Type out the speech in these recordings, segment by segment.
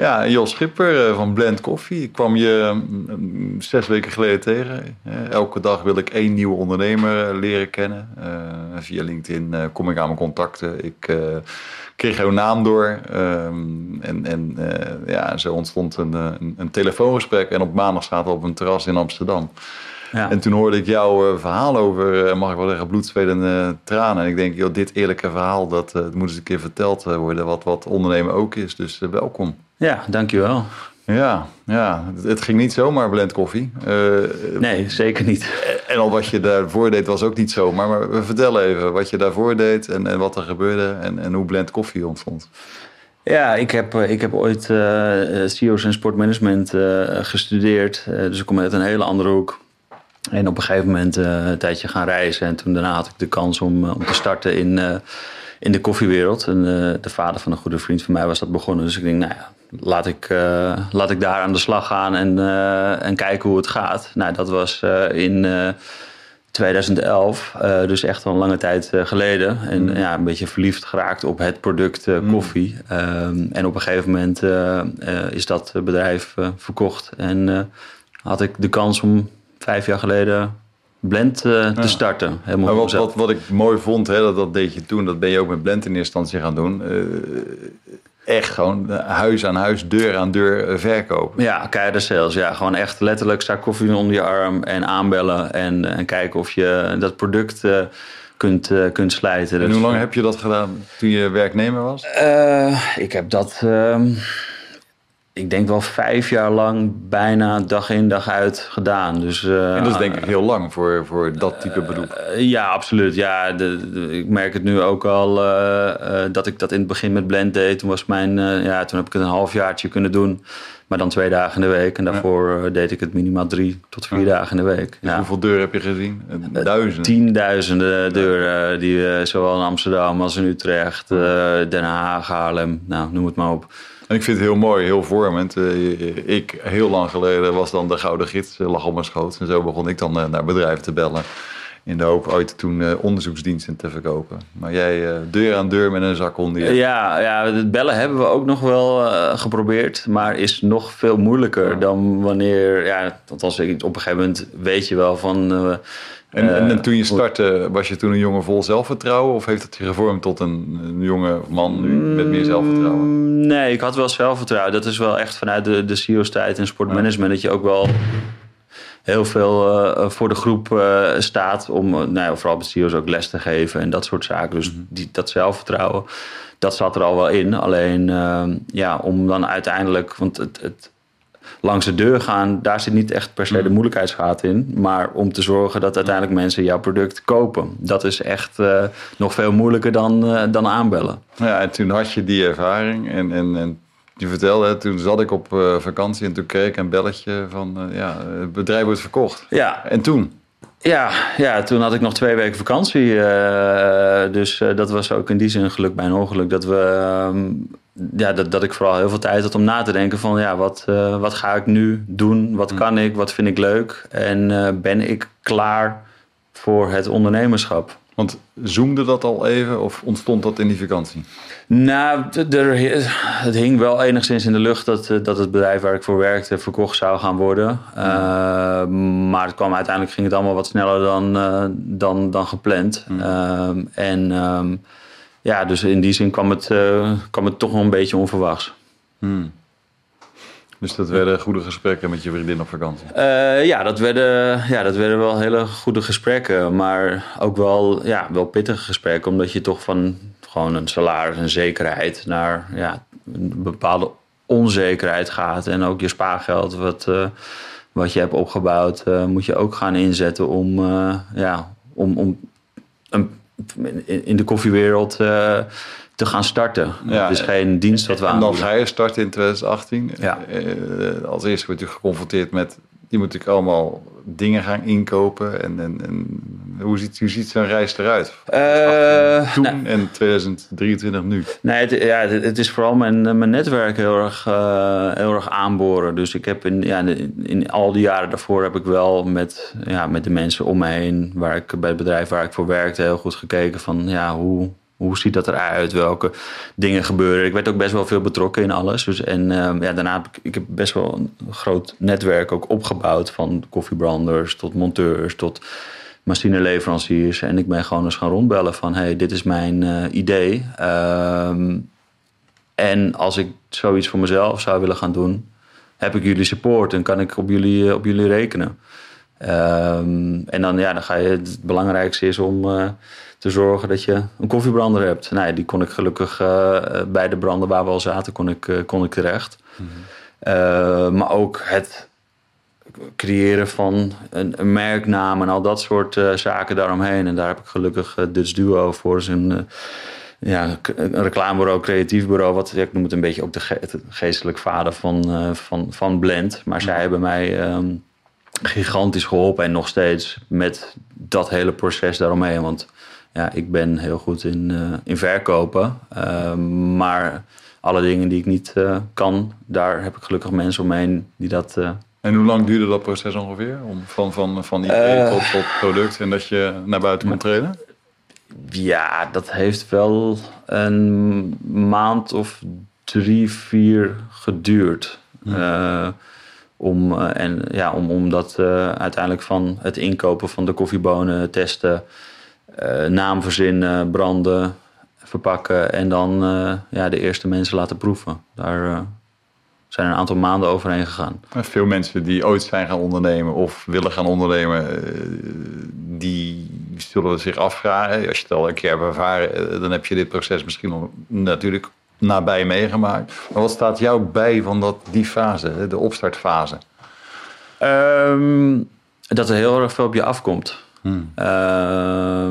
Ja, Jos Schipper van Blend Coffee. Ik kwam je mm, zes weken geleden tegen. Elke dag wil ik één nieuwe ondernemer leren kennen. via LinkedIn kom ik aan mijn contacten. Ik kreeg jouw naam door. Ehm, en en ja, zo ontstond een, een, een, telefoongesprek. En op maandag zaten we op een terras in Amsterdam. Ja. En toen hoorde ik jouw verhaal over, mag ik wel zeggen, bloedzwedende tranen. En ik denk, joh, dit eerlijke verhaal, dat, uh, moet eens een keer verteld worden. Wat, wat ondernemen ook is. Dus welkom. Ja, dankjewel. Ja, ja, het ging niet zomaar blend koffie. nee, zeker niet. En al wat je daarvoor deed was ook niet zomaar. Maar vertel even wat je daarvoor deed en, en wat er gebeurde en, en hoe blend koffie ontstond. Ja, ik heb, ik heb ooit uh, CEO's en sportmanagement uh, gestudeerd. dus ik kom uit een hele andere hoek. En op een gegeven moment een tijdje gaan reizen. En toen daarna had ik de kans om, om te starten in, in de koffiewereld. En de vader van een goede vriend van mij was dat begonnen. Dus ik denk, nou ja, laat ik, laat ik daar aan de slag gaan en, en kijken hoe het gaat. Nou, dat was in 2011, dus echt al een lange tijd geleden. En mm. ja, een beetje verliefd geraakt op het product mm. koffie. Um, en op een gegeven moment is dat bedrijf verkocht. En had ik de kans om vijf jaar geleden Blend uh, te starten. Helemaal wat, wat, wat, ik mooi vond, hè, dat, dat deed je toen, dat ben je ook met Blend in eerste instantie gaan doen. Uh, echt gewoon huis aan huis, deur aan deur uh, verkopen. Ja, keiharde sales. Ja, gewoon echt letterlijk sta koffie onder je arm en aanbellen en, en kijken of je dat product kunt, kunt slijten. En hoe dus, lang heb je dat gedaan toen je werknemer was? ik heb dat ehm, ik denk wel vijf jaar lang bijna dag in dag uit gedaan. Dus, uh, en dat is denk ik heel lang voor, voor dat type beroep. Uh, ja, absoluut. Ja, de, ik merk het nu ook al dat ik dat in het begin met Blend deed. Toen, was mijn, ja, toen heb ik het een halfjaartje kunnen doen. Maar dan twee dagen in de week. En daarvoor deed ik het minimaal drie tot vier dagen in de week. Dus hoeveel deuren heb je gezien? Duizenden? Tienduizenden deuren. Die, zowel in Amsterdam als in Utrecht, Den Haag, Haarlem. Nou, noem het maar op. En ik vind het heel mooi, heel vormend. Uh, ik, heel lang geleden, was dan de Gouden Gids, uh, lag op mijn schoot. En zo begon ik dan uh, naar bedrijven te bellen. In de hoop ooit toen onderzoeksdiensten te verkopen. Maar jij deur aan deur met een zak onder Ja, ja, het bellen hebben we ook nog wel geprobeerd. Maar is nog veel moeilijker dan wanneer... Ja, althans, op een gegeven moment weet je wel van en, en, eh, toen je startte, was je toen een jongen vol zelfvertrouwen? Of heeft het je gevormd tot een, een jonge man nu met meer zelfvertrouwen? Mm, nee, ik had wel zelfvertrouwen. Dat is wel echt vanuit de, de CEO's-tijd en sportmanagement... dat je ook wel heel veel uh, voor de groep uh, staat... om nou, vooral bij CEO's ook les te geven en dat soort zaken. Dus mhm. die, dat zelfvertrouwen, dat zat er al wel in. Alleen ja, om dan uiteindelijk... want het, het langs de deur gaan, daar zit niet echt per se de mm. moeilijkheidsgraad in. Maar om te zorgen dat uiteindelijk mensen jouw product kopen. Dat is echt uh, nog veel moeilijker dan, uh, dan aanbellen. Ja, en toen had je die ervaring. En, en, en je vertelde, toen zat ik op uh, vakantie en toen kreeg ik een belletje van... ja, het bedrijf wordt verkocht. Ja. En toen? Ja, ja, toen had ik nog twee weken vakantie. Uh, dus uh, dat was ook in die zin een geluk bij een ongeluk. Dat, we, uh, ja, dat, dat ik vooral heel veel tijd had om na te denken van... ja, wat, wat ga ik nu doen? Wat mm. kan ik? Wat vind ik leuk? En ben ik klaar voor het ondernemerschap? Want zoomde dat al even of ontstond dat in die vakantie? Nou, er, het hing wel enigszins in de lucht dat, eh, dat het bedrijf waar ik voor werkte verkocht zou gaan worden. Uh, maar het kwam, uiteindelijk ging het allemaal wat sneller dan, uh, dan, dan gepland. Uh, en um, ja, dus in die zin kwam het, kwam het toch wel een beetje onverwachts. Mm. Dus dat werden goede gesprekken met je vriendin op vakantie? Uh, ja, dat werden, ja, dat werden wel hele goede gesprekken. Maar ook wel, ja, wel pittige gesprekken. Omdat je toch van gewoon een salaris en zekerheid naar ja, een bepaalde onzekerheid gaat. En ook je spaargeld, wat, uh, wat je hebt opgebouwd, uh, moet je ook gaan inzetten om, ja, om, om een, in de koffiewereld te gaan starten. Ja, het is geen dienst wat we aan. En dan ga je starten in 2018. Ja. Als eerste word je geconfronteerd met... die moet ik allemaal dingen gaan inkopen. En, en, en hoe ziet, hoe ziet zo'n reis eruit? Uh, toen nou, en 2023 nu? Nee, het, ja, het, is vooral mijn, mijn netwerk heel erg, uh, heel erg aanboren. Dus ik heb in, ja, in, in, al die jaren daarvoor heb ik wel met, ja, met de mensen om me heen... waar ik bij het bedrijf waar ik voor werkte heel goed gekeken van... ja, hoe hoe ziet dat eruit? Welke dingen gebeuren? Ik werd ook best wel veel betrokken in alles. Dus, en ehm, ja, daarna heb ik, ik heb best wel een groot netwerk ook opgebouwd. Van koffiebranders tot monteurs tot machineleveranciers. En ik ben gewoon eens gaan rondbellen van... hey, dit is mijn uh, idee. Ehm, en als ik zoiets voor mezelf zou willen gaan doen... heb ik jullie support en kan ik op jullie, op jullie rekenen. Um, en dan, ja, dan ga je... Het belangrijkste is om... Uh, te zorgen dat je een koffiebrander hebt. Nou, die kon ik gelukkig uh, bij de branden waar we al zaten, kon ik, uh, kon ik terecht. Mm -hmm. maar ook het creëren van een, een, merknaam en al dat soort zaken daaromheen. En daar heb ik gelukkig Dutch Duo voor zijn ja, een reclamebureau, creatief bureau. Wat, ik noem het een beetje ook de ge geestelijk vader van, uh, van, van Blend. Maar zij hebben mij um, gigantisch geholpen en nog steeds met dat hele proces daaromheen. Want ja, ik ben heel goed in, uh, in verkopen. Uh, maar alle dingen die ik niet uh, kan, daar heb ik gelukkig mensen omheen die dat. en hoe lang duurde dat proces ongeveer? Om van, van, van idee tot, tot product en dat je naar buiten kon treden? Ja, dat heeft wel een maand of drie, vier geduurd. Om, en, ja, om, om dat uiteindelijk van het inkopen van de koffiebonen testen uh, naam verzinnen, branden, verpakken en dan ja, de eerste mensen laten proeven. Daar zijn een aantal maanden overheen gegaan. Veel mensen die ooit zijn gaan ondernemen of willen gaan ondernemen, die zullen zich afvragen. Als je het al een keer hebt ervaren, dan heb je dit proces misschien nog natuurlijk nabij meegemaakt. Maar wat staat jou bij van dat, die fase, de opstartfase? Um, dat er heel erg veel op je afkomt. Hmm. Uh,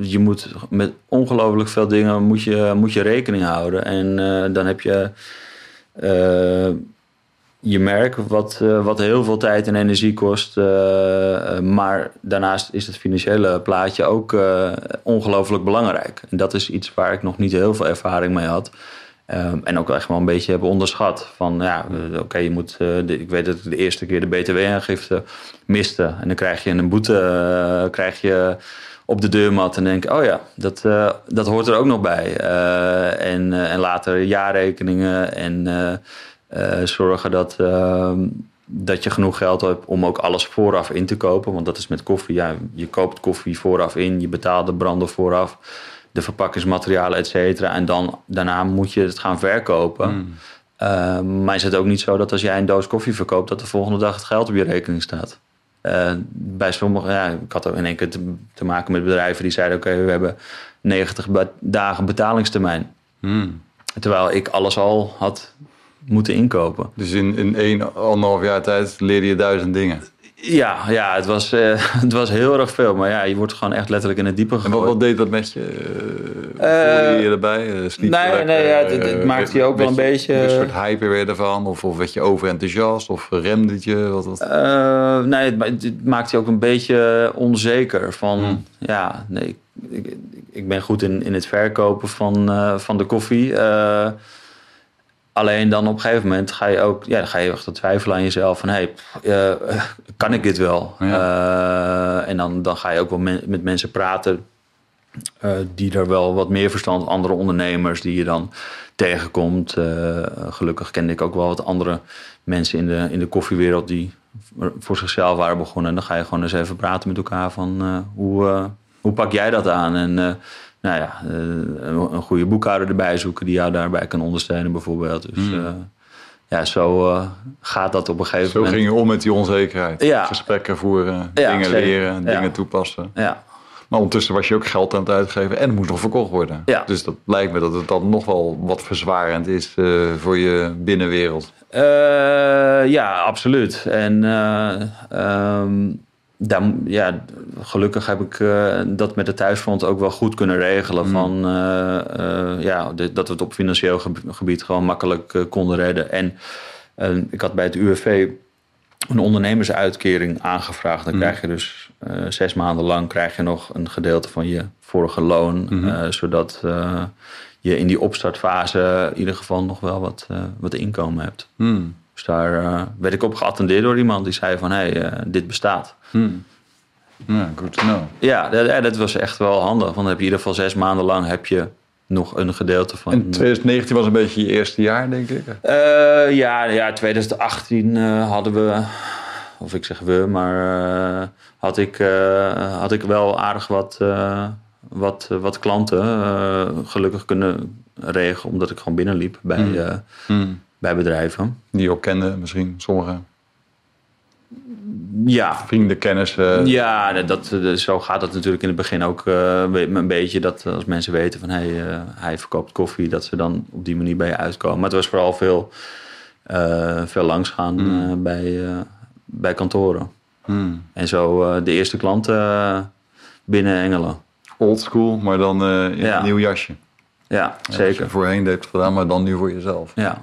je moet met ongelooflijk veel dingen moet je, moet je rekening houden. En uh, dan heb je uh, je merk, wat, uh, wat heel veel tijd en energie kost. maar daarnaast is het financiële plaatje ook ongelooflijk belangrijk. En dat is iets waar ik nog niet heel veel ervaring mee had. Um, en ook echt wel een beetje hebben onderschat. Van ja, oké, je moet. Ik weet dat ik de eerste keer de BTW-aangifte miste. En dan krijg je een boete krijg je op de deurmat. En denk oh ja, dat, dat hoort er ook nog bij. en, en later jaarrekeningen. En zorgen dat, ehm, dat je genoeg geld hebt om ook alles vooraf in te kopen. Want dat is met koffie. Ja, je koopt koffie vooraf in, je betaalt de branden vooraf de verpakkingsmaterialen, et cetera. En dan, daarna moet je het gaan verkopen. Mm. Uh, maar is het ook niet zo dat als jij een doos koffie verkoopt, dat de volgende dag het geld op je rekening staat? Uh, bij sommige, ja, ik had ook in één keer te, te maken met bedrijven die zeiden: Oké, we hebben 90 dagen betalingstermijn. Mm. Terwijl ik alles al had moeten inkopen. Dus in, in één, anderhalf jaar tijd leerde je duizend dingen? Ja, ja het, was, uh, het was heel erg veel. Maar ja, je wordt gewoon echt letterlijk in het diepe gegooid. En wat, wat deed dat met je? Uh, je erbij? Nee, lekker, nee ja, het, het maakte je ook wel een je, beetje... Een soort hype weer ervan? Of, of werd je overenthousiast? Of remde het je? Wat, wat? nee, het, het maakte je ook een beetje onzeker. Van, hmm. ja, nee, ik, ik, ik, ben goed in, in het verkopen van, van de koffie... Alleen dan op een gegeven moment ga je ook ja, ga je echt twijfelen aan jezelf. Van hey, uh, kan ik dit wel? Uh, en dan, dan ga je ook wel men, met mensen praten uh, die er wel wat meer verstand, andere ondernemers die je dan tegenkomt. gelukkig kende ik ook wel wat andere mensen in de, in de koffiewereld die voor zichzelf waren begonnen. En dan ga je gewoon eens even praten met elkaar van hoe, hoe pak jij dat aan? En nou ja, eh, een goede boekhouder erbij zoeken die jou daarbij kan ondersteunen bijvoorbeeld. Dus mm. uh, ja, zo uh, gaat dat op een gegeven zo moment. Zo ging je om met die onzekerheid. Ja. Gesprekken voeren, ja, dingen zeker. leren, dingen toepassen. Ja. Maar ondertussen was je ook geld aan het uitgeven en moest nog verkocht worden. Ja. Dus dat lijkt me dat het dan nog wel wat verzwarend is uh, voor je binnenwereld. Uh, ja, absoluut. En um, daar, ja, gelukkig heb ik uh, dat met de thuisfront ook wel goed kunnen regelen. Mm. Van, uh, uh, ja, de, dat we het op financieel gebied gewoon makkelijk konden redden. En ik had bij het UWV een ondernemersuitkering aangevraagd. Dan mm. krijg je dus zes maanden lang krijg je nog een gedeelte van je vorige loon. Mm-hmm. zodat je in die opstartfase in ieder geval nog wel wat, wat inkomen hebt. Mm. Dus daar werd ik op geattendeerd door iemand die zei van... hé, hey, dit bestaat. Hmm. Ja, good to know. Ja, dat, dat was echt wel handig. Want dan heb je in ieder geval zes maanden lang heb je nog een gedeelte van... En 2019 was een beetje je eerste jaar, denk ik. Eh, ja, ja, 2018 eh, hadden we, of ik zeg we, maar eh, had, ik, eh, had ik wel aardig wat, eh, wat, wat klanten eh, gelukkig kunnen regelen, omdat ik gewoon binnenliep bij, eh, Hmm. Bij bedrijven. Die je ook kende, misschien sommigen. Ja, Vrienden, kennissen. ja dat, dat- zo gaat het natuurlijk in het begin ook eh, een beetje. Dat als mensen weten van hey, eh, hij verkoopt koffie, dat ze dan op die manier bij je uitkomen. Maar het was vooral veel, eh, veel langsgaan eh, bij, eh, bij kantoren. Hmm. En zo eh, de eerste klanten eh, binnen Engelen. Old school, maar dan eh, in Ja. een nieuw jasje. Ja, zeker. je voorheen deed gedaan, maar dan nu voor jezelf. Ja.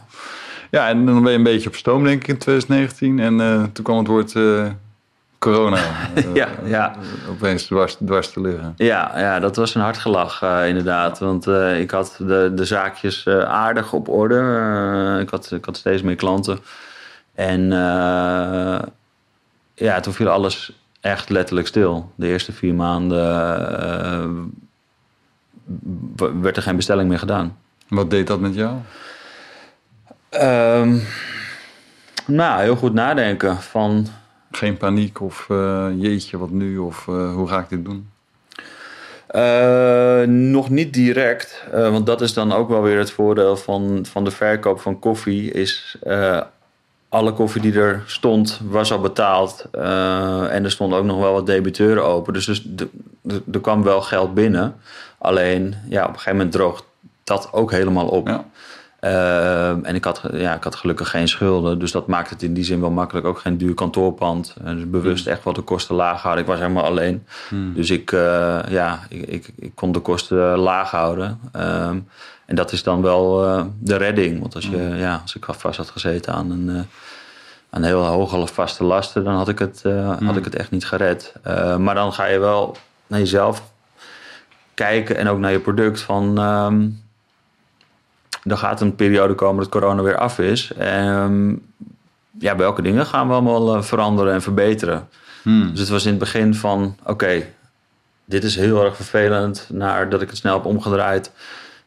Ja, en dan ben je een beetje op stoom, denk ik, in 2019. En eh, toen kwam het woord eh, corona. eh, Ja, ja. Ja, ja, dat was een hard gelach inderdaad. Want ik had de, de zaakjes aardig op orde. Ik, had, ik had steeds meer klanten. En ja, toen viel alles echt letterlijk stil. De eerste vier maanden werd er geen bestelling meer gedaan. Wat deed dat met jou? Ehm, nou, heel goed nadenken van... Geen paniek of eh, jeetje, wat nu? Of eh, hoe ga ik dit doen? Eh, nog niet direct, want dat is dan ook wel weer het voordeel van, van de verkoop van koffie. Is alle koffie die er stond, was al betaald. en er stonden ook nog wel wat debiteuren open. Dus, dus er kwam wel geld binnen. Alleen, ja, op een gegeven moment droogt dat ook helemaal op. Ja. Eh, en ik had, ja, ik had gelukkig geen schulden. Dus dat maakt het in die zin wel makkelijk. Ook geen duur kantoorpand. En dus bewust echt wat de kosten laag houden. Ik was helemaal alleen. Hmm. Dus ik, eh, ja, ik, ik, ik kon de kosten laag houden. Ehm, en dat is dan wel eh, de redding. Want als, je, ja, als ik vast had gezeten aan een, eh, aan heel hoge vaste lasten... dan had ik het, eh, had ik het echt niet gered. Eh, maar dan ga je wel naar jezelf kijken en ook naar je product van... ehm, er gaat een periode komen dat corona weer af is. Ehm, ja, welke dingen gaan we allemaal eh, veranderen en verbeteren? Hmm. Dus het was in het begin van, oké, dit is heel erg vervelend. Naar dat ik het snel heb omgedraaid.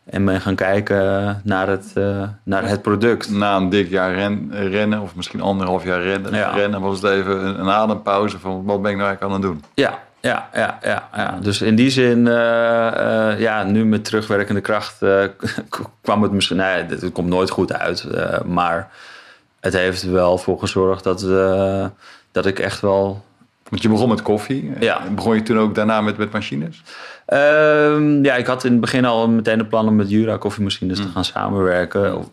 En ben gaan kijken naar het, eh, naar het product. Na een dik jaar ren- rennen, of misschien anderhalf jaar rennen, Ja. rennen was het even een, een adempauze van wat ben ik nou eigenlijk aan het doen? Ja, ja, ja, ja, ja. Dus in die zin, eh, eh, ja, nu met terugwerkende kracht eh, kwam het misschien... Nee, het komt nooit goed uit. maar het heeft er wel voor gezorgd dat, dat ik echt wel Want je begon met koffie. Ja. Begon je toen ook daarna met, met machines? Ehm, ja, ik had in het begin al meteen de plan om met Jura koffiemachines te gaan samenwerken.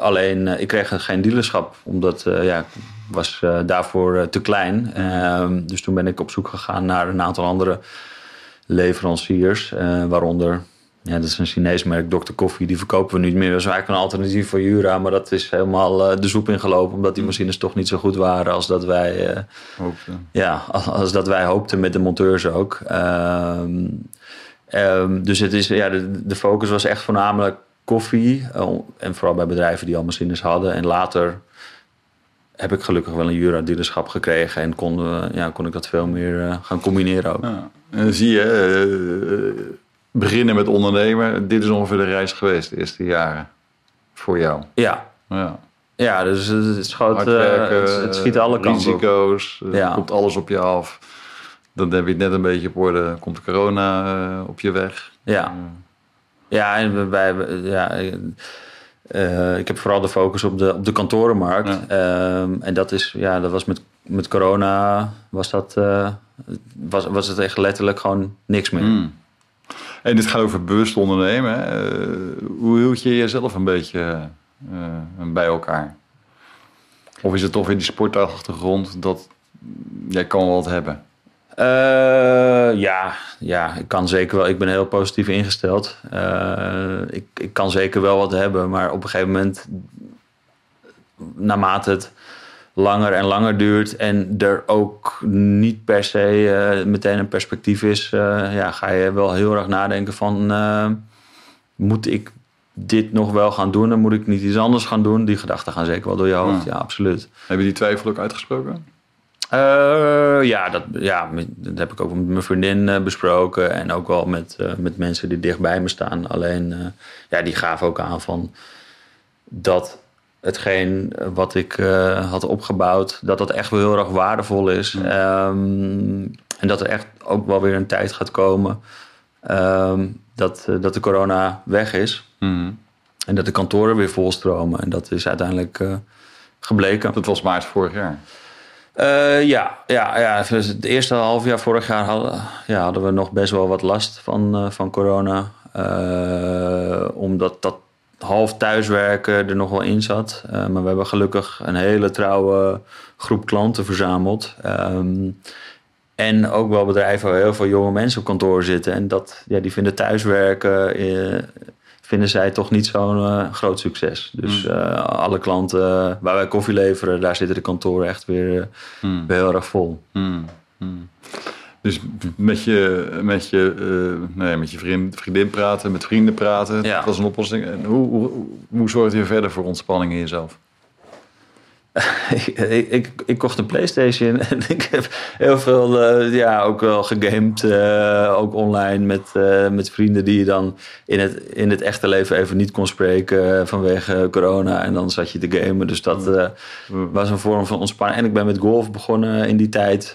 Alleen, ik kreeg geen dealerschap, omdat ja, was eh, daarvoor eh, te klein. Ehm, dus toen ben ik op zoek gegaan naar een aantal andere leveranciers, eh, waaronder... Ja, dat is een Chinees merk, Dr. Koffie. Die verkopen we niet meer. Dat is eigenlijk een alternatief voor Jura. Maar dat is helemaal de soep ingelopen. Omdat die machines toch niet zo goed waren als dat wij... eh, Hoopte. ja, als, als dat wij hoopten met de monteurs ook. Ehm, ehm, dus het is, ja, de, de focus was echt voornamelijk koffie. en vooral bij bedrijven die al machines hadden. En later heb ik gelukkig wel een Jura-dealerschap gekregen. En kon, eh, ja, kon ik dat veel meer eh, gaan combineren ook. Ja. En dan zie je, eh, beginnen met ondernemer. Dit is ongeveer de reis geweest, de eerste jaren. Voor jou. Ja, Ja. ja dus het, schoot, eh, werken, het, het schiet alle kanten risico's. Ja. komt alles op je af. Dan heb je het net een beetje op orde. Komt de corona op je weg. Ja. Ja, en wij- ja, eh, ik heb vooral de focus op de, op de kantorenmarkt. Ehm, en dat, is, ja, dat was met, met corona, was, dat, eh, was, was het echt letterlijk gewoon niks meer. Hmm. En dit gaat over bewust ondernemen. hè. Eh, hoe hield je jezelf een beetje bij elkaar? Of is het toch weer die sportachtergrond dat jij kan wel wat hebben? Eh, ja, ja, ik kan zeker wel. Ik ben heel positief ingesteld. Eh, ik, ik kan zeker wel wat hebben, maar op een gegeven moment, naarmate het langer en langer duurt en er ook niet per se eh, meteen een perspectief is, ja, ga je wel heel erg nadenken van, moet ik dit nog wel gaan doen en moet ik niet iets anders gaan doen? Die gedachten gaan zeker wel door je hoofd. Ja. Ja, absoluut. Heb je die twijfel ook uitgesproken? Uh, ja, dat, ja, dat heb ik ook met mijn vriendin uh, besproken. En ook wel met, uh, met mensen die dichtbij me staan. Alleen, ja, die gaven ook aan van dat hetgeen wat ik had opgebouwd, dat dat echt wel heel erg waardevol is. Mm. Um, en dat er echt ook wel weer een tijd gaat komen um, dat, dat de corona weg is. Mm. En dat de kantoren weer volstromen. En dat is uiteindelijk gebleken. Dat was maart vorig jaar. Uh, ja, ja, ja, het eerste half jaar vorig jaar hadden, ja, hadden we nog best wel wat last van, uh, van corona. Uh, omdat dat half thuiswerken er nog wel in zat. maar we hebben gelukkig een hele trouwe groep klanten verzameld. Um, en ook wel bedrijven waar heel veel jonge mensen op kantoor zitten. En dat, ja, die vinden thuiswerken vinden zij toch niet zo'n uh, groot succes. Dus uh, alle klanten waar wij koffie leveren, daar zitten de kantoren echt weer, mm. weer heel erg vol. Mm. Dus met je, met je, uh, nee, met je vriend, vriendin praten, met vrienden praten, ja. dat was een oplossing. En hoe, hoe, hoe zorgt je verder voor ontspanning in jezelf? Ik, ik, ik, kocht een PlayStation en ik heb heel veel, uh, ja, ook wel gegamed, uh, ook online met, uh, met vrienden die je dan in het, in het echte leven even niet kon spreken vanwege corona. En dan zat je te gamen. Dus dat was een vorm van ontspanning. En ik ben met golf begonnen in die tijd.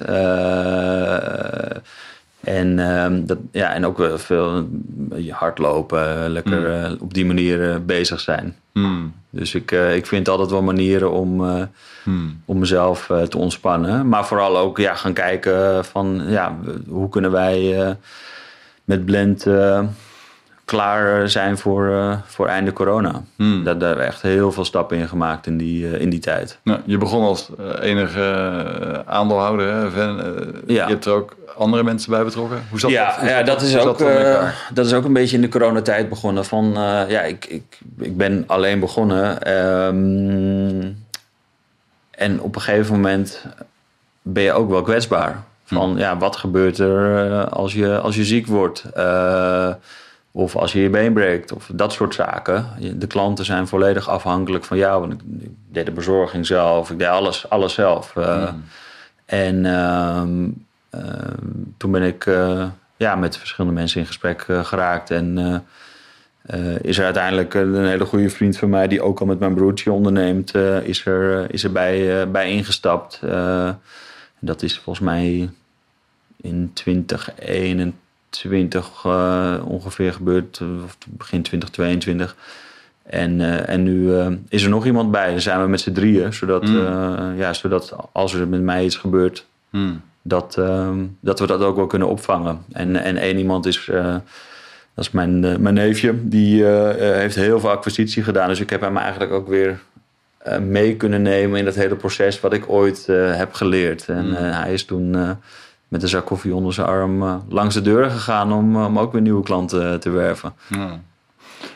En, um, dat, ja, en ook veel hardlopen, lekker Hmm. op die manier bezig zijn. Mm. Dus ik, uh, ik vind altijd wel manieren om, uh, mm. om mezelf uh, te ontspannen. Maar vooral ook ja, gaan kijken van ja, hoe kunnen wij met Blend klaar zijn voor, voor einde corona. Mm. Daar, daar hebben we echt heel veel stappen in gemaakt in die, in die tijd. Nou, je begon als enige aandeelhouder. Hè? Van, ja. Je hebt er ook andere mensen bij betrokken? Hoe zat ja, dat, hoe ja, zat, dat, is ook, dat, uh, dat is ook een beetje in de coronatijd begonnen. Van, uh, ja, ik, ik, ik ben alleen begonnen. Um, en op een gegeven moment ben je ook wel kwetsbaar. Van, hm. ja, wat gebeurt er uh, als je, als je ziek wordt? Of als je je been breekt? Of dat soort zaken. De klanten zijn volledig afhankelijk van jou. Want ik, ik deed de bezorging zelf. Ik deed alles, alles zelf. Hm. En... Um, uh, toen ben ik uh, ja, met verschillende mensen in gesprek uh, geraakt. En is er uiteindelijk een hele goede vriend van mij, die ook al met mijn broertje onderneemt, is er, is er bij, bij ingestapt. dat is volgens mij in 2021 ongeveer gebeurd, of begin 2022. En, en nu is er nog iemand bij. Dan zijn we met z'n drieën, zodat, mm. ja, zodat als er met mij iets gebeurt. Mm dat, uh, dat we dat ook wel kunnen opvangen. En, en één iemand is, dat is mijn, mijn neefje, die heeft heel veel acquisitie gedaan. Dus ik heb hem eigenlijk ook weer mee kunnen nemen in dat hele proces wat ik ooit heb geleerd. En Mm. hij is toen met een zak koffie onder zijn arm langs de deur gegaan om, om ook weer nieuwe klanten te werven. Ja.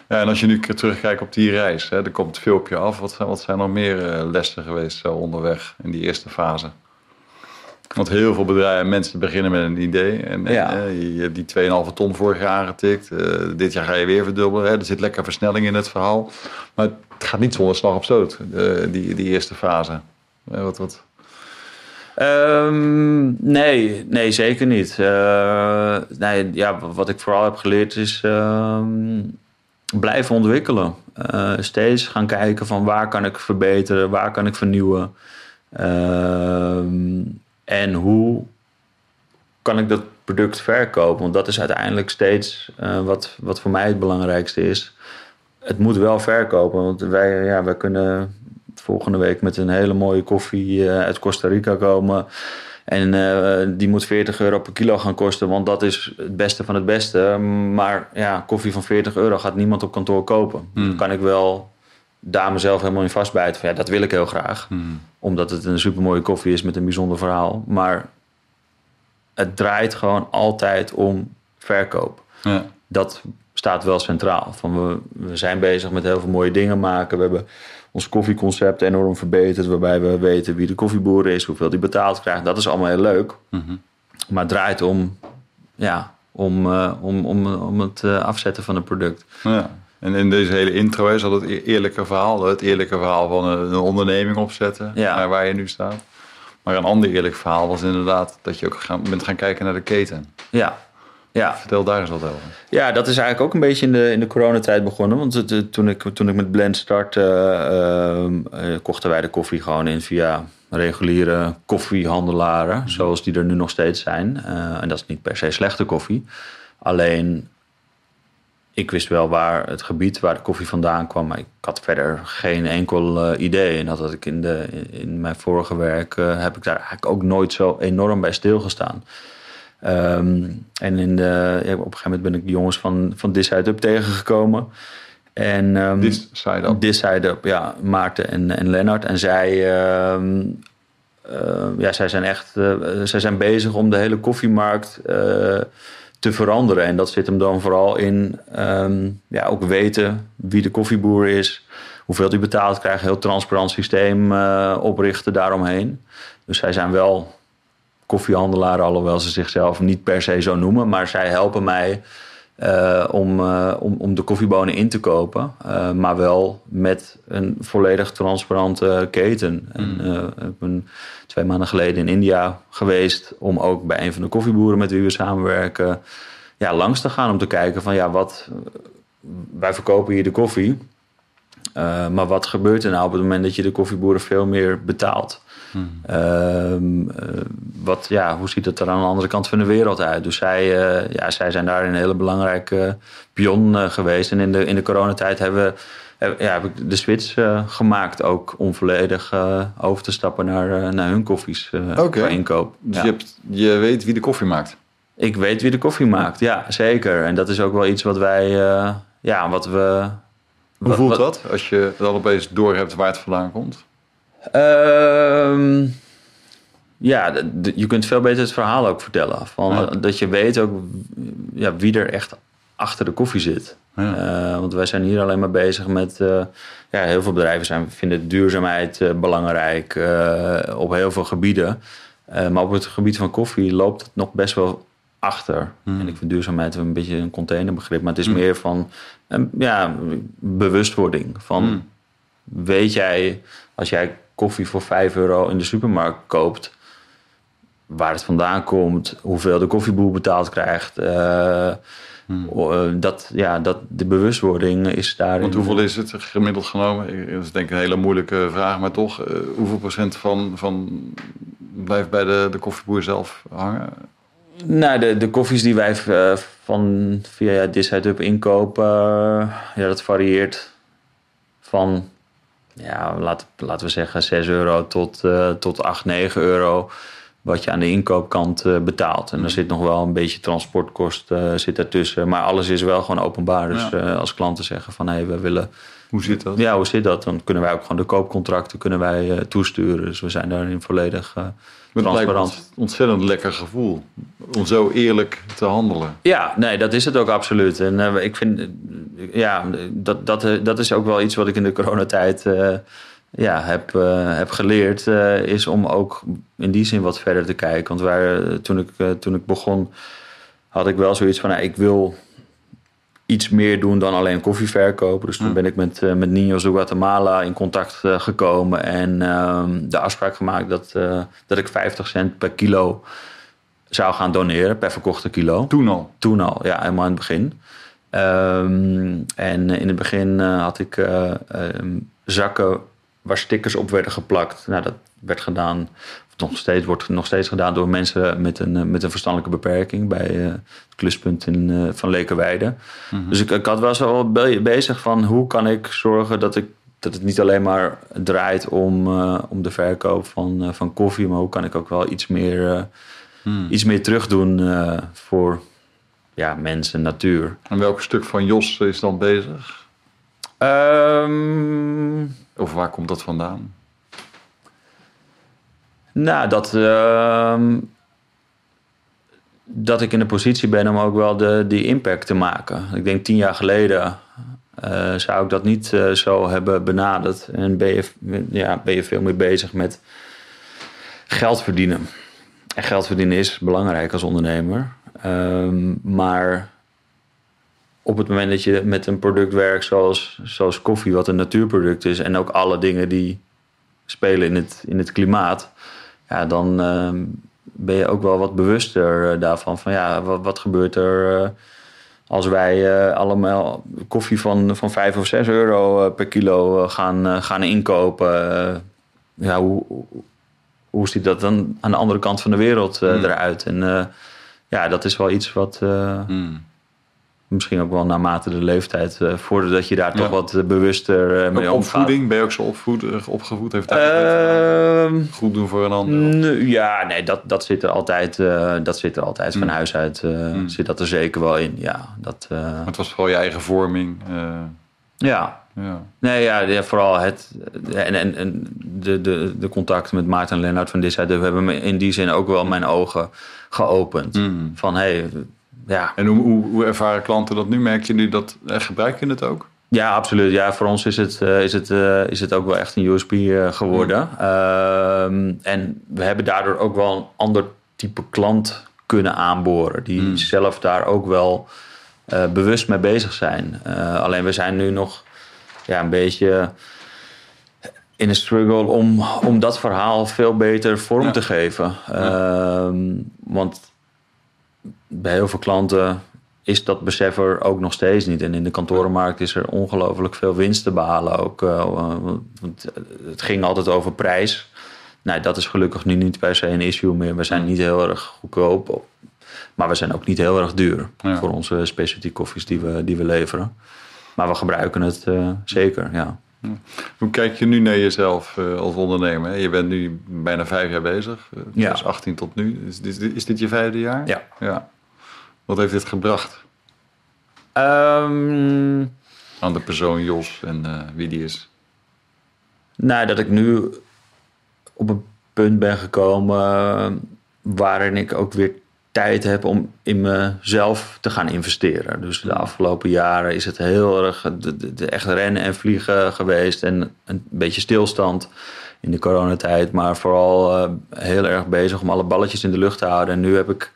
Ja, en als je nu terugkijkt op die reis, hè, er komt veel op je af. Wat zijn, wat zijn nog meer lessen geweest zo onderweg in die eerste fase? Want heel veel bedrijven, mensen beginnen met een idee. En, ja. en je hebt die 2,5 ton vorig jaar aangetikt. Uh, dit jaar ga je weer verdubbelen. Hè. Er zit lekker versnelling in het verhaal. Maar het gaat niet zonder slag op stoot, uh, die, die eerste fase. Uh, wat, wat? Um, nee, nee, zeker niet. nee, ja, wat ik vooral heb geleerd is um, blijven ontwikkelen. steeds gaan kijken van waar kan ik verbeteren, waar kan ik vernieuwen. Um, en hoe kan ik dat product verkopen? Want dat is uiteindelijk steeds uh, wat, wat voor mij het belangrijkste is. Het moet wel verkopen, want wij, ja, wij kunnen volgende week met een hele mooie koffie uh, uit Costa Rica komen. En uh, die moet 40 euro per kilo gaan kosten, want dat is het beste van het beste. Maar ja, koffie van 40 euro gaat niemand op kantoor kopen. Hmm. Dan kan ik wel daar mezelf helemaal in vastbijten. Van, ja, dat wil ik heel graag. Hmm. Omdat het een supermooie koffie is met een bijzonder verhaal. Maar het draait gewoon altijd om verkoop. Ja. Dat staat wel centraal. Van we, we zijn bezig met heel veel mooie dingen maken. We hebben ons koffieconcept enorm verbeterd. Waarbij we weten wie de koffieboer is. Hoeveel die betaald krijgt. Dat is allemaal heel leuk. Mm-hmm. Maar het draait om, ja, om, uh, om, om, om het uh, afzetten van een product. Ja. En in deze hele intro is dat het eerlijke verhaal. Het eerlijke verhaal van een onderneming opzetten. Ja. Waar je nu staat. Maar een ander eerlijk verhaal was inderdaad dat je ook gaan, bent gaan kijken naar de keten. Ja. Ja. Vertel daar eens wat over. Ja, dat is eigenlijk ook een beetje in de, in de coronatijd begonnen. Want het, toen, ik, toen ik met Blend startte, uh, kochten wij de koffie gewoon in via reguliere koffiehandelaren. Mhm. Zoals die er nu nog steeds zijn. Uh, en dat is niet per se slechte koffie. Alleen ik wist wel waar het gebied waar de koffie vandaan kwam, maar ik had verder geen enkel idee. En dat had ik in, de, in mijn vorige werk, heb ik daar eigenlijk ook nooit zo enorm bij stilgestaan. Um, en in de, ja, op een gegeven moment ben ik de jongens van, van This Side Up tegengekomen. En, um, This Side Up? This Side Up, ja. Maarten en, en Lennart. En zij, um, uh, ja, zij zijn echt zij zijn bezig om de hele koffiemarkt te veranderen. En dat zit hem dan vooral in ja, ook weten wie de koffieboer is, hoeveel hij betaald krijgt, een heel transparant systeem uh, oprichten daaromheen. Dus zij zijn wel koffiehandelaren, alhoewel ze zichzelf niet per se zo noemen, maar zij helpen mij uh, om, uh, om, om de koffiebonen in te kopen, uh, maar wel met een volledig transparante keten. Mm. En, ik ben twee maanden geleden in India geweest om ook bij een van de koffieboeren met wie we samenwerken ja, langs te gaan om te kijken van ja, wat wij verkopen hier de koffie, maar wat gebeurt er nou op het moment dat je de koffieboeren veel meer betaalt? Hmm. wat, ja, hoe ziet het er aan de andere kant van de wereld uit? Dus zij, uh, ja, zij zijn daar een hele belangrijke pion uh, geweest. En in de, in de coronatijd hebben we, heb, ja, heb ik de switch uh, gemaakt ook om volledig over te stappen naar, naar hun koffies okay. voor inkoop. Dus ja. je, hebt, je weet wie de koffie maakt? Ik weet wie de koffie maakt, ja, zeker. En dat is ook wel iets wat wij, ja, wat we... Hoe voelt wat, dat als je dan opeens door hebt waar het vandaan komt? Uh, ja, je kunt veel beter het verhaal ook vertellen. Van, ja. Dat je weet ook ja, wie er echt achter de koffie zit. Ja. Uh, want wij zijn hier alleen maar bezig met... Uh, ja, heel veel bedrijven zijn, vinden duurzaamheid uh, belangrijk op heel veel gebieden. maar op het gebied van koffie loopt het nog best wel achter. Hmm. En ik vind duurzaamheid een beetje een containerbegrip. Maar het is hmm. meer van ja, bewustwording. Van, hmm. weet jij, als jij koffie voor 5 euro in de supermarkt koopt, waar het vandaan komt, hoeveel de koffieboer betaald krijgt. Uh, hmm. dat, ja, dat, de bewustwording is daar. Want hoeveel is het gemiddeld genomen? Dat is denk ik een hele moeilijke vraag, maar toch, uh, hoeveel procent van, van blijft bij de, de koffieboer zelf hangen? Nou, de, de koffies die wij van via Disheid Up inkopen, ja, dat varieert van ja, laat, laten we zeggen 6 euro tot, uh, tot 8, 9 euro. Wat je aan de inkoopkant uh, betaalt. En er mm. zit nog wel een beetje transportkost uh, zit ertussen. Maar alles is wel gewoon openbaar. Dus ja. als klanten zeggen van hé, hey, we willen. Hoe zit dat? Ja, hoe zit dat? Dan kunnen wij ook gewoon de koopcontracten kunnen wij, toesturen. Dus we zijn daarin volledig transparant. Het ontzettend lekker gevoel om zo eerlijk te handelen. Ja, nee, dat is het ook absoluut. En uh, ik vind, ja, dat, dat, dat is ook wel iets wat ik in de coronatijd uh, ja, heb, uh, heb geleerd. is om ook in die zin wat verder te kijken. Want waar, toen, ik, toen ik begon, had ik wel zoiets van, nou, ik wil iets meer doen dan alleen koffie verkopen. Dus toen ben ik met, met Niños Guatemala in contact gekomen en uh, de afspraak gemaakt dat, dat ik 50 cent per kilo zou gaan doneren, per verkochte kilo. Toen al? Toen al, ja, helemaal in het begin. Um, en in het begin had ik um, zakken waar stickers op werden geplakt. Nou, dat werd gedaan nog steeds, wordt nog steeds gedaan door mensen met een, eh, met een verstandelijke beperking bij uh, het kluspunt in, uh, van Lekenweide. Mm Dus ik, ik had wel zo bezig van hoe kan ik zorgen dat, ik, dat het niet alleen maar draait om, uh, om de verkoop van, van koffie, maar hoe kan ik ook wel iets meer, mm. iets meer terug doen voor ja, mensen, natuur. En welk stuk van Jos is dan bezig? Um, of waar komt dat vandaan? Nou, dat, uh, dat ik in de positie ben om ook wel de, die impact te maken. Ik denk tien jaar geleden uh, zou ik dat niet uh, zo hebben benaderd. En ben je, ja, ben je veel meer bezig met geld verdienen. En geld verdienen is belangrijk als ondernemer. Um, maar op het moment dat je met een product werkt zoals, zoals koffie, wat een natuurproduct is, en ook alle dingen die spelen in het, in het klimaat, ja, dan ehm, ben je ook wel wat bewuster eh, daarvan. Van ja, wat, wat gebeurt er eh, als wij eh, allemaal koffie van, van 5 of 6 euro per kilo gaan, gaan inkopen? Ja, hoe, hoe- ziet dat dan aan de andere kant van de wereld Hmm. eruit? En ja, dat is wel iets wat Hmm. Misschien ook wel naarmate de leeftijd, eh, voordat je daar Ja. toch wat eh, bewuster eh, mee omgaat. opvoeding, ben je ook zo opvoed, opgevoed? Heeft dat uh, Ehm, goed doen voor een ander? Ja, nee, dat, dat zit er altijd, dat zit er altijd van Mm. huis uit. Mm. Zit dat er zeker wel in. Ja, dat, Maar het was vooral je eigen vorming. ja. ja. Nee, ja, ja, vooral het. En, en, en de, de, de contacten met Maarten en Lennart van Dissheid hebben me in die zin ook wel mijn ogen geopend. Hmm. Van hé, hey, ja, En hoe, hoe, hoe ervaren klanten dat nu? Merk je nu dat, eh, gebruiken het ook? Ja, absoluut. Ja, voor ons is het, eh, is het, eh, is het ook wel echt een eh, geworden. Ehm, en we hebben daardoor ook wel een ander type klant kunnen aanboren. Die Mm. zelf daar ook wel bewust mee bezig zijn. Alleen we zijn nu nog ja, een beetje in een struggle om, om dat verhaal veel beter vorm Ja. te geven. Ehm, want bij heel veel klanten is dat besef er ook nog steeds niet. En in de kantorenmarkt is er ongelooflijk veel winst te behalen ook. eh, want het ging altijd over prijs. Nou, dat is gelukkig nu niet per se een issue meer. We zijn niet heel erg goedkoop. Maar we zijn ook niet heel erg duur Ja. voor onze specialty koffies die we, die we leveren. Maar we gebruiken het eh, zeker, ja. Hoe kijk je nu naar jezelf eh, als ondernemer? hè? Je bent nu bijna vijf jaar bezig. Ja. 2018 tot nu. Is dit, is dit je vijfde jaar? Ja. ja. Wat heeft dit gebracht Ehm, aan de persoon Jos en eh, wie die is? Nou, dat ik nu op een punt ben gekomen eh, waarin ik ook weer tijd heb om in mezelf te gaan investeren. Dus de afgelopen jaren is het heel erg de, de, de echt rennen en vliegen geweest en een beetje stilstand in de coronatijd, maar vooral eh, heel erg bezig om alle balletjes in de lucht te houden. En nu heb ik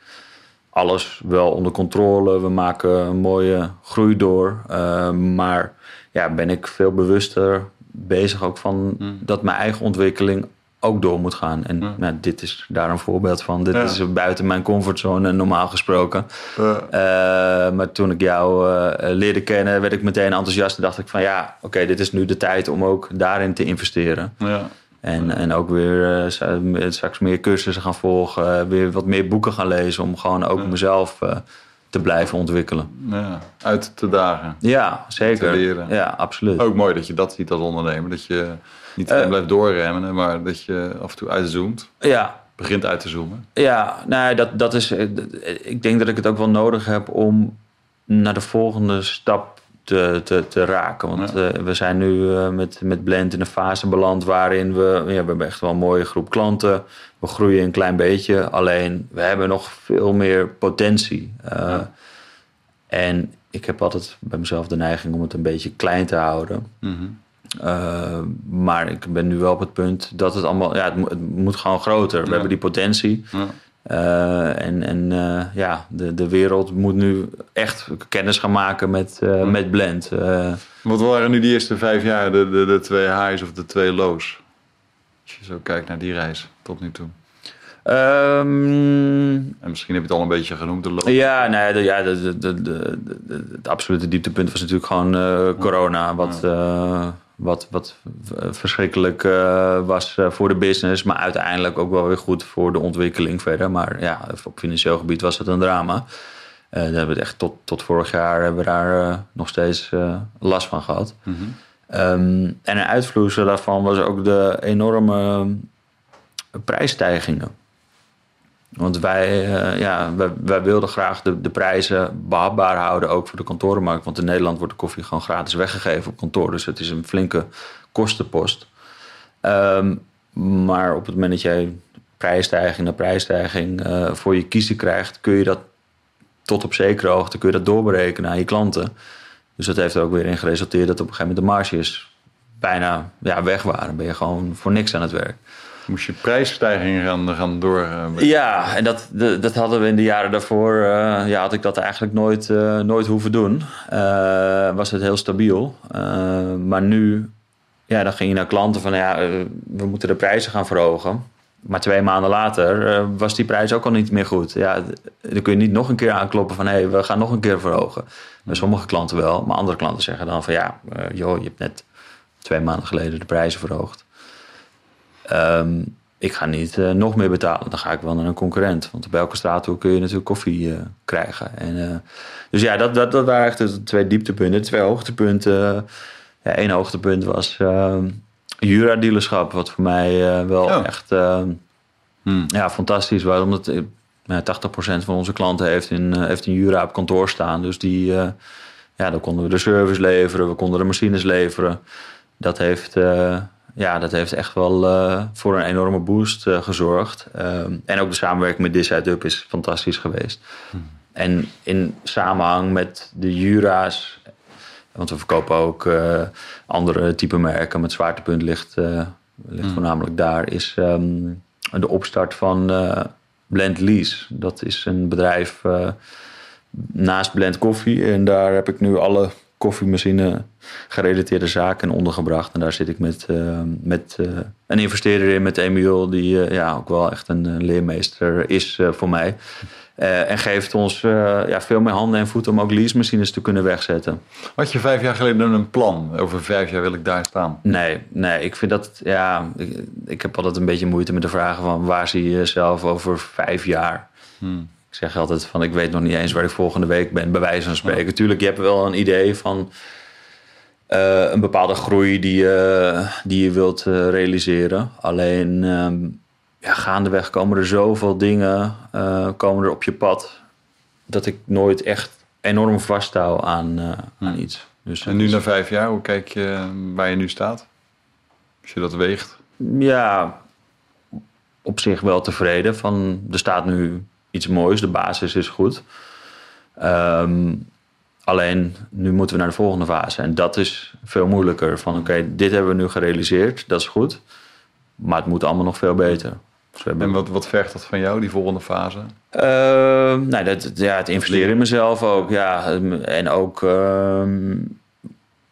alles wel onder controle. We maken een mooie groei door. Uh, maar ja, ben ik veel bewuster bezig ook van Hmm. dat mijn eigen ontwikkeling ook door moet gaan. En Ja. nou, dit is daar een voorbeeld van. Dit Ja. is buiten mijn comfortzone normaal gesproken. Eh, Uh, maar toen ik jou uh, leerde kennen, werd ik meteen enthousiast. En dacht ik van ja, oké, dit is nu de tijd om ook daarin te investeren. ja. En, en ook weer uh, straks meer cursussen gaan volgen. weer wat meer boeken gaan lezen. Om gewoon ook Ja. mezelf uh, te blijven ontwikkelen. ja. Uit te dagen. Ja, zeker. Te leren. Ja, absoluut. Ook mooi dat je dat ziet als ondernemer. Dat je niet uh, blijft doorremmen, maar dat je af en toe uitzoomt. Ja. Begint uit te zoomen. Ja, nou, dat, dat is. Ik denk dat ik het ook wel nodig heb om naar de volgende stap te, te, te raken. Want ja. uh, we zijn nu uh, met, met Blend in een fase beland waarin we... Ja, we hebben echt wel een mooie groep klanten. We groeien een klein beetje. Alleen, we hebben nog veel meer potentie. Ja. En ik heb altijd bij mezelf de neiging om het een beetje klein te houden. Mm -hmm. Uh, maar ik ben nu wel op het punt dat het allemaal... Ja, het, moet, het moet gewoon groter. We ja. hebben die potentie. Ja. Uh, en en uh, ja, de, de wereld moet nu echt kennis gaan maken met, uh, Hmm. met Blend. Wat waren nu die eerste vijf jaar de, de, de twee highs of de twee lows? Als je zo kijkt naar die reis tot nu toe. Um, en misschien heb je het al een beetje genoemd, de. Ja, nee, de, ja de, de, de, het absolute dieptepunt was natuurlijk gewoon corona. Wat, wat, wat verschrikkelijk uh, was uh, voor de business, maar uiteindelijk ook wel weer goed voor de ontwikkeling verder. Maar ja, op financieel gebied was het een drama. Uh, daar hebben we het echt tot, tot vorig jaar hebben we daar uh, nog steeds last van gehad. Mm -hmm. um, en een uitvloeisel daarvan was ook de enorme prijsstijgingen. Want wij, uh, ja, wij, wilden graag de, de prijzen behapbaar houden, ook voor de kantorenmarkt. Want in Nederland wordt de koffie gewoon gratis weggegeven op kantoor. Dus het is een flinke kostenpost. Um, maar op het moment dat jij prijsstijging na prijsstijging uh, voor je kiezen krijgt, kun je dat tot op zekere hoogte kun je dat doorberekenen aan je klanten. Dus dat heeft er ook weer in geresulteerd dat op een gegeven moment de marges bijna ja, weg waren. Ben je gewoon voor niks aan het werk. Moest je prijsstijgingen gaan, gaan door? Uh, ja, en dat, dat hadden we in de jaren daarvoor. Uh, ja, had ik dat eigenlijk nooit, uh, nooit hoeven doen. Was het heel stabiel. maar nu, ja, dan ging je naar klanten van ja, we moeten de prijzen gaan verhogen. Maar twee maanden later eh, was die prijs ook al niet meer goed. Ja, dan kun je niet nog een keer aankloppen van... hé, hey, we gaan nog een keer verhogen. Bij sommige klanten wel, maar andere klanten zeggen dan van... ja, joh, je hebt net twee maanden geleden de prijzen verhoogd. Um, ik ga niet uh, nog meer betalen. Dan ga ik wel naar een concurrent. Want op elke straathoek kun je natuurlijk koffie uh, krijgen. En, uh, dus ja, dat, dat, dat waren echt de twee dieptepunten. De twee hoogtepunten. Ja, één hoogtepunt was ehm, Jura-dealerschap. Wat voor mij wel oh. echt ehm, hmm. ja, fantastisch was. Omdat 80% van onze klanten heeft in, heeft in Jura op kantoor staan. Dus die, ja, dan konden we de service leveren. We konden de machines leveren. Dat heeft ja, dat heeft echt wel uh, voor een enorme boost uh, gezorgd. Um, en ook de samenwerking met This Up is fantastisch geweest. Hmm. En in samenhang met de Jura's, want we verkopen ook uh, andere type merken, met zwaartepunt ligt, ligt hmm. voornamelijk daar, is um, de opstart van Blend Lease. Dat is een bedrijf naast Blend Coffee. En daar heb ik nu alle koffiemachine gerelateerde zaken ondergebracht. En daar zit ik met, uh, met uh, een investeerder in, met Emiel, die uh, ja, ook wel echt een leermeester is voor mij. en geeft ons ja, veel meer handen en voeten om ook leasemachines te kunnen wegzetten. Had je vijf jaar geleden een plan? Over vijf jaar wil ik daar staan. Nee, nee ik vind dat, ja, ik, ik heb altijd een beetje moeite met de vragen van waar zie je jezelf over vijf jaar? Hmm. Ik zeg altijd van ik weet nog niet eens waar ik volgende week ben, bij wijze van spreken. Tuurlijk, je hebt wel een idee van uh, een bepaalde groei die, uh, die je wilt uh, realiseren. Alleen um, ja, gaandeweg komen er zoveel dingen komen er op je pad dat ik nooit echt enorm vasthoud aan, aan iets. Dus, en nu na vijf jaar, hoe kijk je waar je nu staat? Als je dat weegt? Ja, op zich wel tevreden. Van, er staat nu iets moois, de basis is goed. Um, alleen nu moeten we naar de volgende fase. En dat is veel moeilijker. Van oké, dit hebben we nu gerealiseerd, dat is goed. Maar het moet allemaal nog veel beter. Dus En wat, wat vergt dat van jou, die volgende fase? Uh, nou, dat, ja, het investeren in mezelf ook. Ja, en ook uh,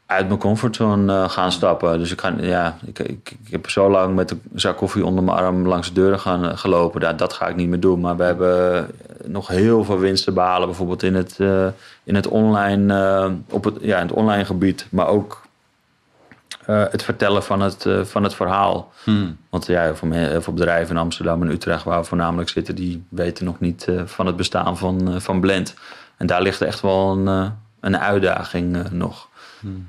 uit mijn comfortzone uh, gaan stappen. Dus ik, ga, ja, ik, ik, ik, heb zo lang met een zak koffie onder mijn arm langs de deuren gaan uh, gelopen. Dat, dat ga ik niet meer doen. Maar we hebben nog heel veel winst te behalen. Bijvoorbeeld in het, uh, in het, online, op het, ja, in het online gebied. Maar ook het vertellen van het, van het verhaal. Hmm. Want ja, voor, heel veel bedrijven in Amsterdam en Utrecht, waar we voornamelijk zitten, die weten nog niet van het bestaan van, van Blend. En daar ligt echt wel een, een uitdaging nog. Hmm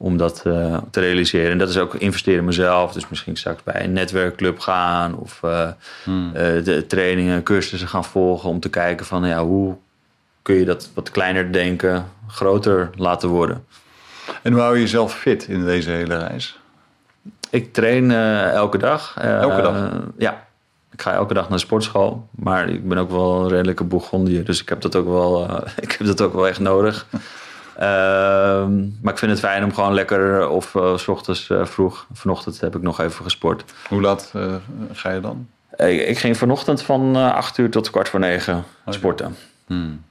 om dat uh, te realiseren. En dat is ook investeren in mezelf. Dus misschien straks bij een netwerkclub gaan of uh, hmm. uh, de trainingen, cursussen gaan volgen om te kijken van ja, hoe kun je dat wat kleiner denken, groter laten worden. En hoe hou je jezelf fit in deze hele reis? Ik train elke dag. elke dag? Ja, ik ga elke dag naar de sportschool. Maar ik ben ook wel een redelijke boegondier. Dus ik heb dat ook wel, ik heb dat ook wel echt nodig. Ehm, maar ik vind het fijn om gewoon lekker of uh, s ochtends uh, vroeg. Vanochtend heb ik nog even gesport. Hoe laat uh, ga je dan? Ik, ging vanochtend van 8 uur tot kwart voor negen sporten. Hmm.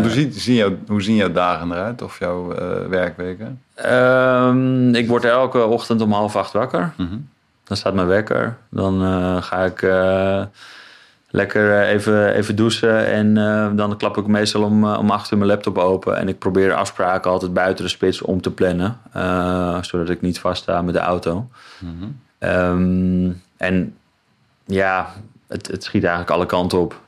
hoe, zien, zien jou, hoe zien jouw dagen eruit of jouw werkweken? Ehm, ik word elke ochtend om half acht wakker. Mhm. Dan staat mijn wekker. Dan ga ik lekker eh, even, even douchen. En uh, dan klap ik meestal om, eh, om acht uur mijn laptop open. En ik probeer afspraken altijd buiten de spits om te plannen. Uh, zodat ik niet vaststa met de auto. Mm um, en ja, het, het schiet eigenlijk alle kanten op.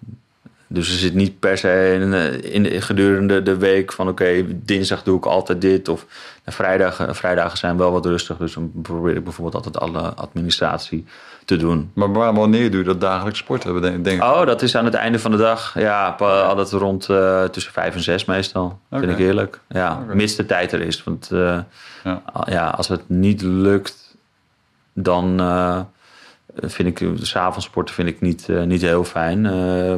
Dus er zit niet per se in, in de, gedurende de week van oké, dinsdag doe ik altijd dit. Of nou, vrijdagen, vrijdagen zijn wel wat rustig. Dus dan probeer ik bijvoorbeeld altijd alle administratie te doen. Maar wanneer doe je dat dagelijks sporten? Denk oh, dat is aan het einde van de dag. Ja, altijd rond uh, tussen vijf en zes meestal. Vind ik heerlijk. Ja, okay. mits de tijd er is. Want uh, ja. ja. als het niet lukt, dan uh, vind ik s'avonds sporten vind ik niet, niet heel fijn.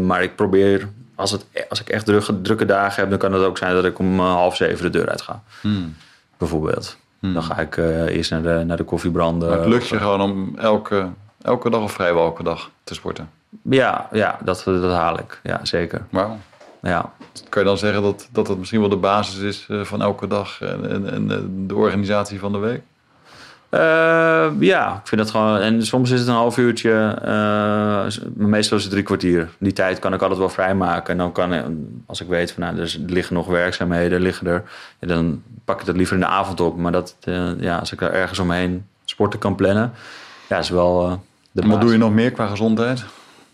maar ik probeer, als, het, als ik echt drukke, drukke dagen heb, dan kan het ook zijn dat ik om half zeven de deur uit ga. Hmm. Bijvoorbeeld. Hmm. Dan ga ik eerst naar de, naar de koffiebranden. Maar het lukt je gewoon om elke Elke dag of vrijwel elke dag te sporten? Ja, ja dat, dat haal ik. Ja, zeker. Wauw. Ja. Kan je dan zeggen dat, dat het misschien wel de basis is eh, van elke dag en, en, en de organisatie van de week? Uh, ja, ik vind dat gewoon. En soms is het een half uurtje. Uh, meestal is het drie kwartier. Die tijd kan ik altijd wel vrijmaken. En dan kan als ik weet van nou, er liggen nog werkzaamheden, liggen er. Ja, dan pak ik dat liever in de avond op. Maar dat, uh, ja, als ik er ergens omheen sporten kan plannen, ja, is wel. De Wat doe je nog meer qua gezondheid?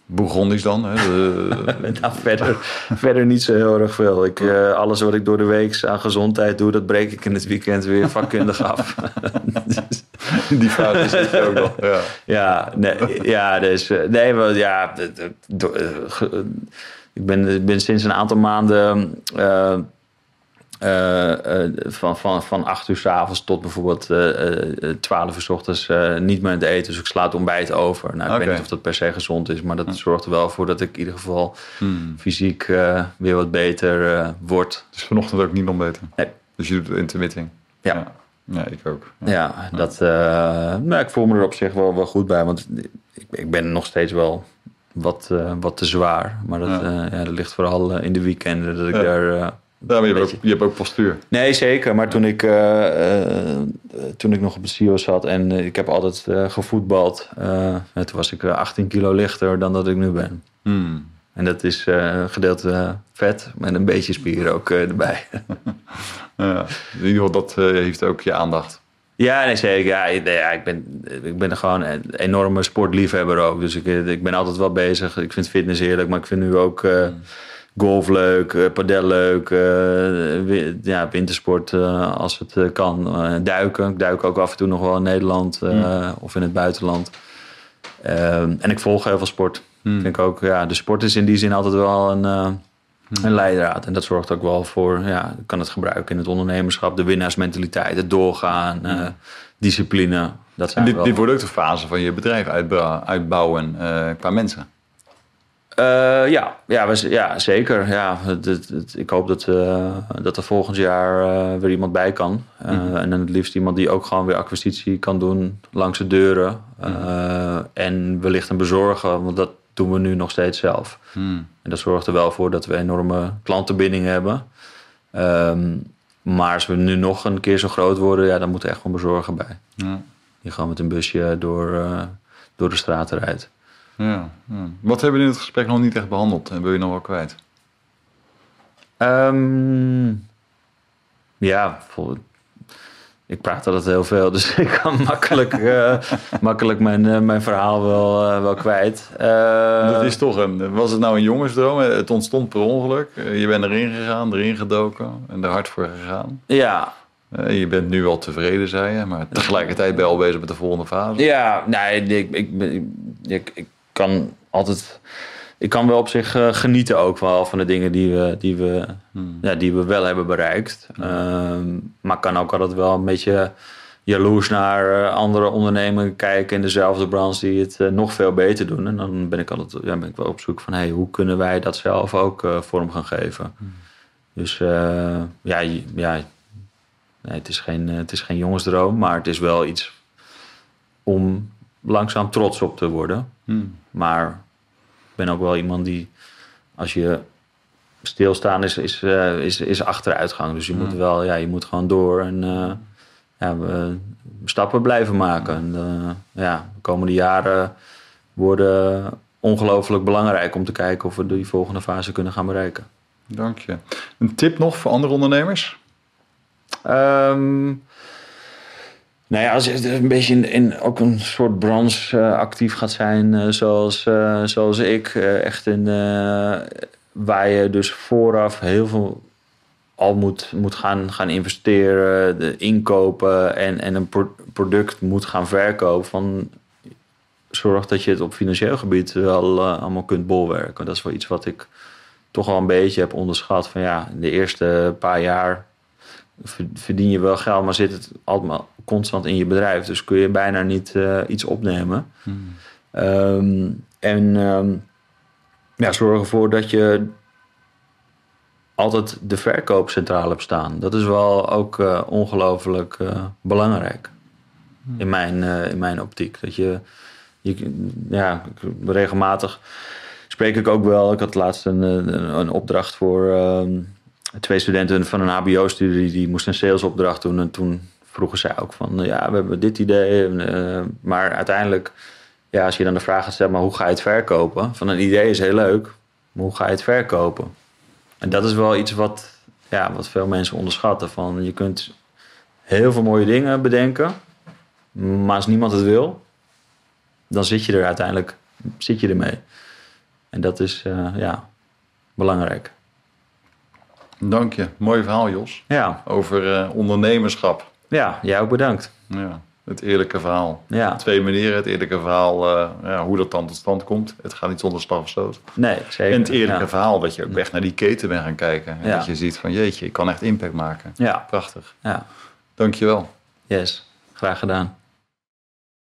Bourgondisch dan? Hè? nou, verder, verder niet zo heel erg veel. Ik, uh, alles wat ik door de week aan gezondheid doe, dat breek ik in het weekend weer vakkundig af. Die fase zit je ook nog. Ja, ja, nee, ja dus, nee, wel, ja, ik ben, ben sinds een aantal maanden. Uh, uh, van, van, van 8 uur s avonds tot bijvoorbeeld uh, 12 uur s ochtends niet meer aan het eten. Dus ik sla het ontbijt over. Nou, ik weet niet of dat per se gezond is, maar dat zorgt er wel voor dat ik in ieder geval hmm. fysiek weer wat beter word. Dus vanochtend ook niet ontbeten? Nee. Dus je doet intermitting? Ja. ja. Ja, ik ook. Ja, ja dat, nou, ik voel me er op zich wel, wel goed bij. Want ik, ik ben nog steeds wel wat, wat te zwaar. Maar dat, dat ligt vooral in de weekenden dat ik daar ja, maar je hebt, ook, je hebt ook postuur. Nee, zeker. Maar toen ik, uh, toen ik nog op de CIO zat en ik heb altijd gevoetbald. toen was ik 18 kilo lichter dan dat ik nu ben. Hmm. En dat is gedeelte vet met een beetje spier ook erbij. ja, in ieder geval, dat heeft ook je aandacht. Ja, nee, zeker. Ja, ja, ik, ben, ik ben gewoon een enorme sportliefhebber ook. Dus ik, ik ben altijd wel bezig. Ik vind fitness heerlijk, maar ik vind nu ook... Hmm golf leuk, uh, padel leuk, uh, ja, wintersport uh, als het kan. duiken. Ik duik ook af en toe nog wel in Nederland mm. of in het buitenland. En ik volg heel veel sport. Mm. Ik ook, ja, de sport is in die zin altijd wel een, mm. een leidraad. En dat zorgt ook wel voor, ja, kan het gebruiken in het ondernemerschap, de winnaarsmentaliteit, het doorgaan, discipline. Dat zijn dit, wel... dit wordt ook de fase van je bedrijf uitbouwen qua mensen. Uh, ja, ja, we, ja, zeker. Ja, het, het, ik hoop dat, uh, dat er volgend jaar uh, weer iemand bij kan. Mm. En dan het liefst iemand die ook gewoon weer acquisitie kan doen langs de deuren. Mm. En wellicht een bezorger, want dat doen we nu nog steeds zelf. Mm. En dat zorgt er wel voor dat we enorme klantenbinding hebben. Um, maar als we nu nog een keer zo groot worden, ja, dan moet er echt gewoon bezorger bij. Die gewoon met een busje door, door de straat rijdt. Ja, Wat hebben we in het gesprek nog niet echt behandeld en wil je nog wel kwijt? Um, ja, ik praat altijd heel veel, dus ik kan makkelijk, uh, makkelijk mijn, uh, mijn verhaal wel, uh, wel kwijt. dat is toch een, was het nou een jongensdroom? Het ontstond per ongeluk. je bent erin gegaan, erin gedoken en er hard voor gegaan. Ja. je bent nu al tevreden, zei je, maar tegelijkertijd ben je al bezig met de volgende fase. Ja, nee, ik, ik, ik, ik kan altijd. Ik kan wel op zich uh, genieten ook wel van de dingen die we, die we, hmm. ja, die we wel hebben bereikt. Um, maar kan ook altijd wel een beetje jaloers naar uh, andere ondernemingen kijken in dezelfde branche die het uh, nog veel beter doen. En dan ben ik altijd ja, ben ik wel op zoek van hey, hoe kunnen wij dat zelf ook vorm gaan geven. Hmm. Dus ja, ja nee, het, is geen, het is geen jongensdroom, maar het is wel iets om langzaam trots op te worden. Hmm. Maar ik ben ook wel iemand die, als je stilstaan is, is, uh, is, is achteruitgang. Dus je moet wel, ja, je moet gewoon door en uh, ja, we, stappen blijven maken. En, uh, ja, de komende jaren worden ongelooflijk belangrijk om te kijken of we die volgende fase kunnen gaan bereiken. Dank je. Een tip nog voor andere ondernemers? Um, nou ja, als je een beetje in, in ook een soort branche uh, actief gaat zijn, uh, zoals, uh, zoals ik, echt in, waar je dus vooraf heel veel al moet, moet gaan, gaan investeren, de inkopen en, en een pro product moet gaan verkopen. Van, zorg dat je het op financieel gebied wel allemaal kunt bolwerken. Dat is wel iets wat ik toch wel een beetje heb onderschat. Van ja, de eerste paar jaar verdien je wel geld, maar zit het allemaal constant in je bedrijf. Dus kun je bijna niet uh, iets opnemen. Hmm. Um, en um, ja, zorg ervoor dat je altijd de verkoop centraal hebt staan. Dat is wel ook uh, ongelooflijk uh, belangrijk. Hmm. In, mijn, in mijn optiek. Dat je, je ja, regelmatig spreek ik ook wel. Ik had laatst een, een, een opdracht voor... Um, twee studenten van een HBO-studie die moesten een salesopdracht doen. En toen vroegen zij ook van, ja, we hebben dit idee. Uh, maar uiteindelijk, ja, als je dan de vraag gaat stellen, maar hoe ga je het verkopen? Van een idee is heel leuk, maar hoe ga je het verkopen? En dat is wel iets wat, ja, wat veel mensen onderschatten. Van, je kunt heel veel mooie dingen bedenken, maar als niemand het wil, dan zit je er uiteindelijk zit je ermee. En dat is uh, ja, belangrijk. Dank je. Mooi verhaal, Jos. Ja. Over uh, ondernemerschap. Ja, jij ook bedankt. Ja, het eerlijke verhaal. Ja. Twee manieren. Het eerlijke verhaal, uh, ja, hoe dat dan tot stand komt. Het gaat niet zonder slag of stoot. Nee, zeker. En het eerlijke verhaal, dat je ook echt naar die keten bent gaan kijken. En Ja. dat je ziet van, jeetje, ik kan echt impact maken. Ja. Prachtig. Ja. Dank je wel. Yes. Graag gedaan.